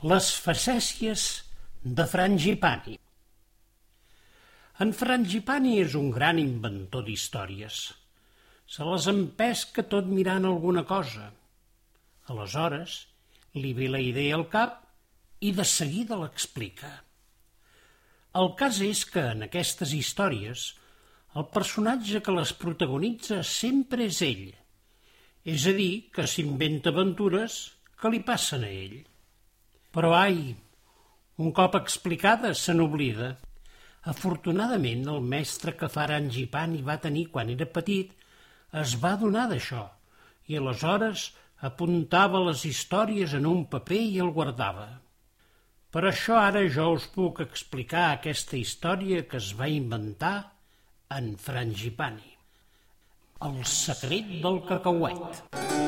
Les facècies de Frangipani En Frangipani és un gran inventor d'històries. Se les empesca tot mirant alguna cosa. Aleshores, li ve la idea al cap i de seguida l'explica. El cas és que en aquestes històries el personatge que les protagonitza sempre és ell, és a dir, que s'inventa aventures que li passen a ell. Però ai, un cop explicada se n'oblida. Afortunadament, el mestre que Farangipani va tenir quan era petit es va donar d'això i aleshores apuntava les històries en un paper i el guardava. Per això ara jo us puc explicar aquesta història que es va inventar en Frangipani. El secret del cacauet.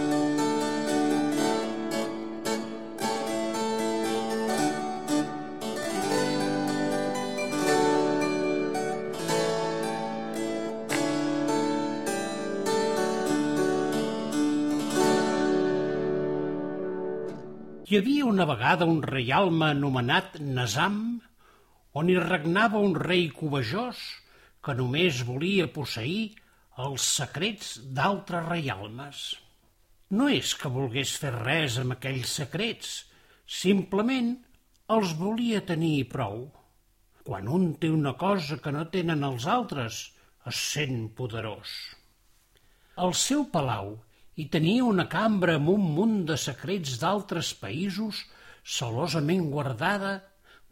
Hi havia una vegada un reialme anomenat Nazam, on hi regnava un rei covejós que només volia posseir els secrets d'altres reialmes. No és que volgués fer res amb aquells secrets, simplement els volia tenir prou. Quan un té una cosa que no tenen els altres, es sent poderós. El seu palau i tenia una cambra amb un munt de secrets d'altres països celosament guardada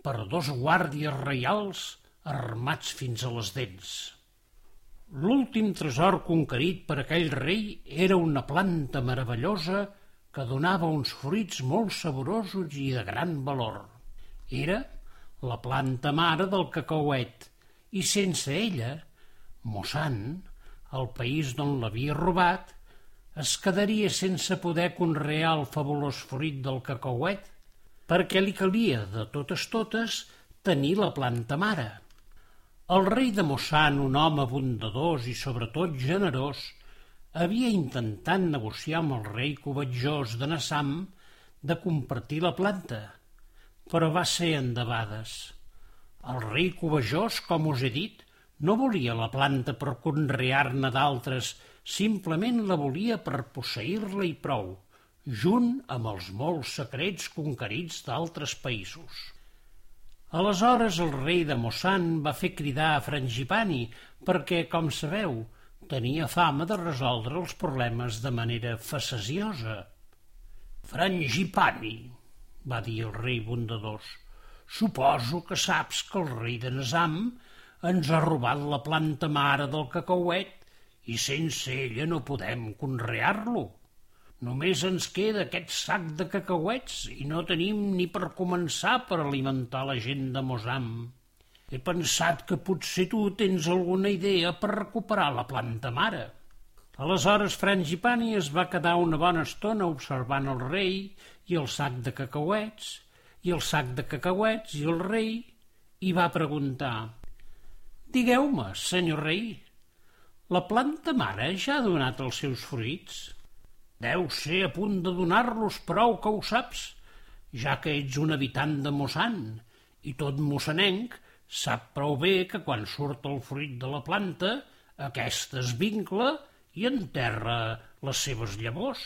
per dos guàrdies reials armats fins a les dents. L'últim tresor conquerit per aquell rei era una planta meravellosa que donava uns fruits molt saborosos i de gran valor. Era la planta mare del cacauet i sense ella, Mossant, el país d'on l'havia robat, es quedaria sense poder conrear el fabulós fruit del cacauet, perquè li calia, de totes totes, tenir la planta mare. El rei de Mossant, un home bondadós i sobretot generós, havia intentat negociar amb el rei covetjós de Nassam de compartir la planta, però va ser endebades. El rei covejós, com us he dit, no volia la planta per conrear-ne d'altres simplement la volia per posseir-la i prou, junt amb els molts secrets conquerits d'altres països. Aleshores el rei de Mossant va fer cridar a Frangipani perquè, com sabeu, tenia fama de resoldre els problemes de manera faceciosa. Frangipani, va dir el rei bondadós, suposo que saps que el rei de Nazam ens ha robat la planta mare del cacauet i sense ella no podem conrear-lo. Només ens queda aquest sac de cacauets i no tenim ni per començar per alimentar la gent de Mosam. He pensat que potser tu tens alguna idea per recuperar la planta mare. Aleshores Frangipani es va quedar una bona estona observant el rei i el sac de cacauets, i el sac de cacauets i el rei, i va preguntar «Digueu-me, senyor rei, la planta mare ja ha donat els seus fruits? Deu ser a punt de donar-los prou que ho saps, ja que ets un habitant de Mossant i tot mossanenc sap prou bé que quan surt el fruit de la planta aquesta es vincla i enterra les seves llavors.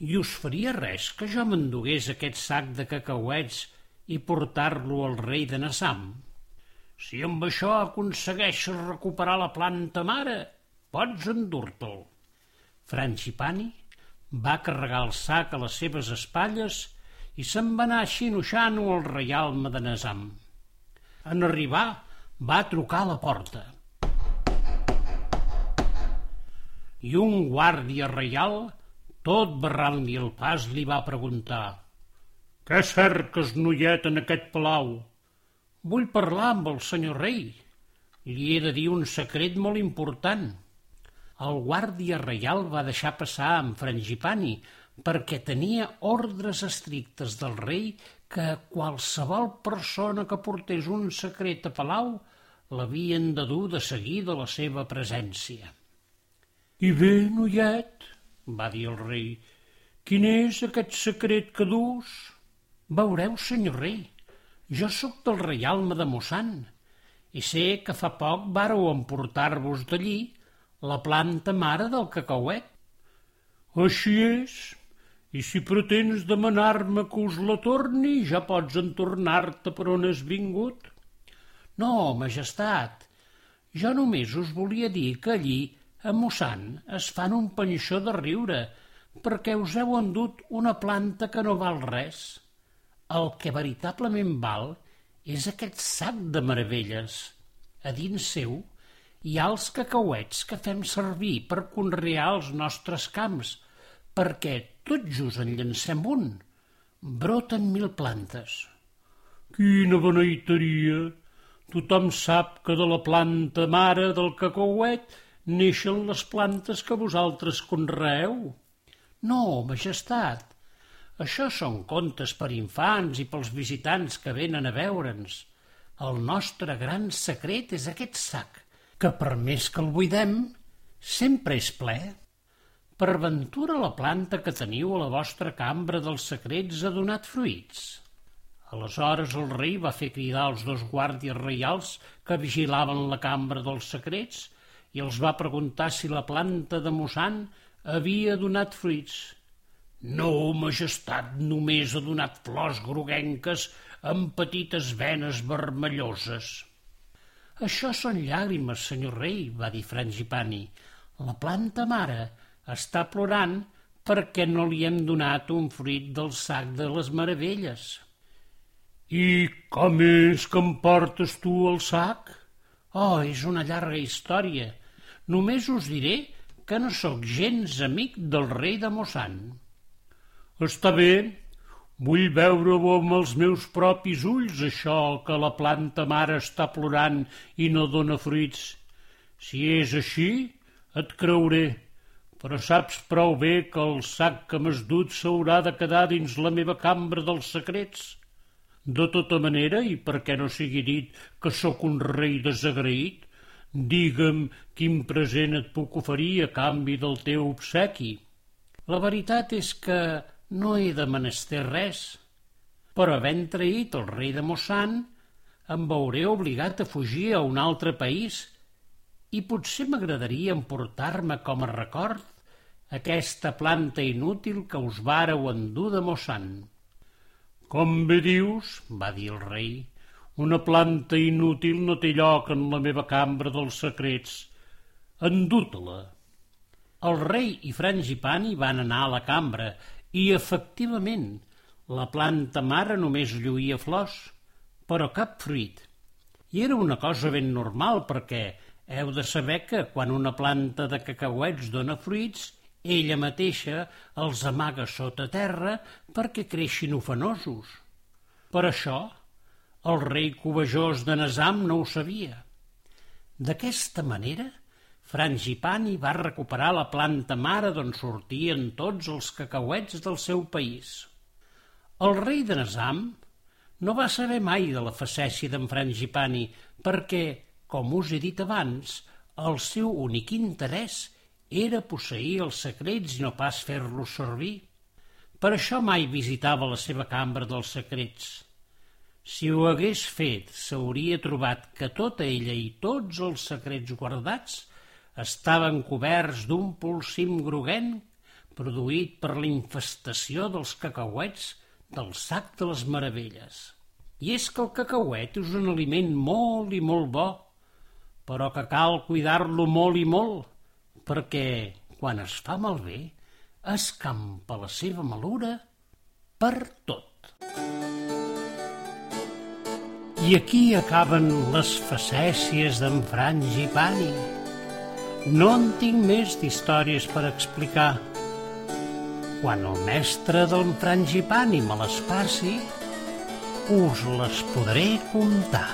I us faria res que jo m'endugués aquest sac de cacauets i portar-lo al rei de Nassam? Si amb això aconsegueixes recuperar la planta mare, pots endur-te'l. Frangipani va carregar el sac a les seves espatlles i se'n va anar xinoxant-ho al reialme de Nazam. En arribar, va trucar a la porta. I un guàrdia reial, tot barrant-li el pas, li va preguntar «Què cerques, noiet, en aquest palau?» Vull parlar amb el senyor rei. Li he de dir un secret molt important. El guàrdia reial va deixar passar amb Frangipani perquè tenia ordres estrictes del rei que qualsevol persona que portés un secret a palau l'havien de dur de seguida la seva presència. I bé, noiet, va dir el rei, quin és aquest secret que dus? Veureu, senyor rei, jo sóc del reialme de Mossant i sé que fa poc vàreu emportar-vos d'allí la planta mare del cacauet. Així és, i si pretens demanar-me que us la torni, ja pots entornar-te per on has vingut. No, majestat, jo només us volia dir que allí, a Mossant, es fan un panxó de riure, perquè us heu endut una planta que no val res. El que veritablement val és aquest sac de meravelles. A dins seu hi ha els cacauets que fem servir per conrear els nostres camps, perquè tot just en llancem un, broten mil plantes. Quina beneiteria! Tothom sap que de la planta mare del cacauet neixen les plantes que vosaltres conreeu. No, majestat, això són contes per infants i pels visitants que venen a veure'ns. El nostre gran secret és aquest sac, que per més que el buidem, sempre és ple. Per ventura la planta que teniu a la vostra cambra dels secrets ha donat fruits. Aleshores el rei va fer cridar els dos guàrdies reials que vigilaven la cambra dels secrets i els va preguntar si la planta de Mossant havia donat fruits. No, majestat, només ha donat flors groguenques amb petites venes vermelloses. Això són llàgrimes, senyor rei, va dir Frangipani. La planta mare està plorant perquè no li hem donat un fruit del sac de les meravelles. I com és que em portes tu el sac? Oh, és una llarga història. Només us diré que no sóc gens amic del rei de Mossant. Està bé, vull veure-ho amb els meus propis ulls, això que la planta mare està plorant i no dóna fruits. Si és així, et creuré, però saps prou bé que el sac que m'has dut s'haurà de quedar dins la meva cambra dels secrets de tota manera, i perquè no sigui dit que sóc un rei desagraït, digue'm quin present et puc oferir a canvi del teu obsequi. La veritat és que no he de menester res, però havent traït el rei de Mossant, em veuré obligat a fugir a un altre país i potser m'agradaria emportar-me com a record aquesta planta inútil que us vàreu endur de Mossant. Com bé dius, va dir el rei, una planta inútil no té lloc en la meva cambra dels secrets. Endut-la. El rei i Frangipani van anar a la cambra i, efectivament, la planta mare només lluïa flors, però cap fruit. I era una cosa ben normal perquè heu de saber que quan una planta de cacauets dona fruits ella mateixa els amaga sota terra perquè creixin ofenosos. Per això, el rei covejós de Nazam no ho sabia. D'aquesta manera, Frangipani va recuperar la planta mare d'on sortien tots els cacauets del seu país. El rei de Nazam no va saber mai de la facècia d'en Frangipani perquè, com us he dit abans, el seu únic interès era posseir els secrets i no pas fer-los servir. Per això mai visitava la seva cambra dels secrets. Si ho hagués fet, s'hauria trobat que tota ella i tots els secrets guardats estaven coberts d'un polsim groguenc produït per la infestació dels cacauets del sac de les meravelles. I és que el cacauet és un aliment molt i molt bo, però que cal cuidar-lo molt i molt, perquè quan es fa malbé escampa la seva malura per tot. I aquí acaben les facècies d'en Frangipani. No en tinc més d'històries per explicar. Quan el mestre del Frangipani me les passi, us les podré contar.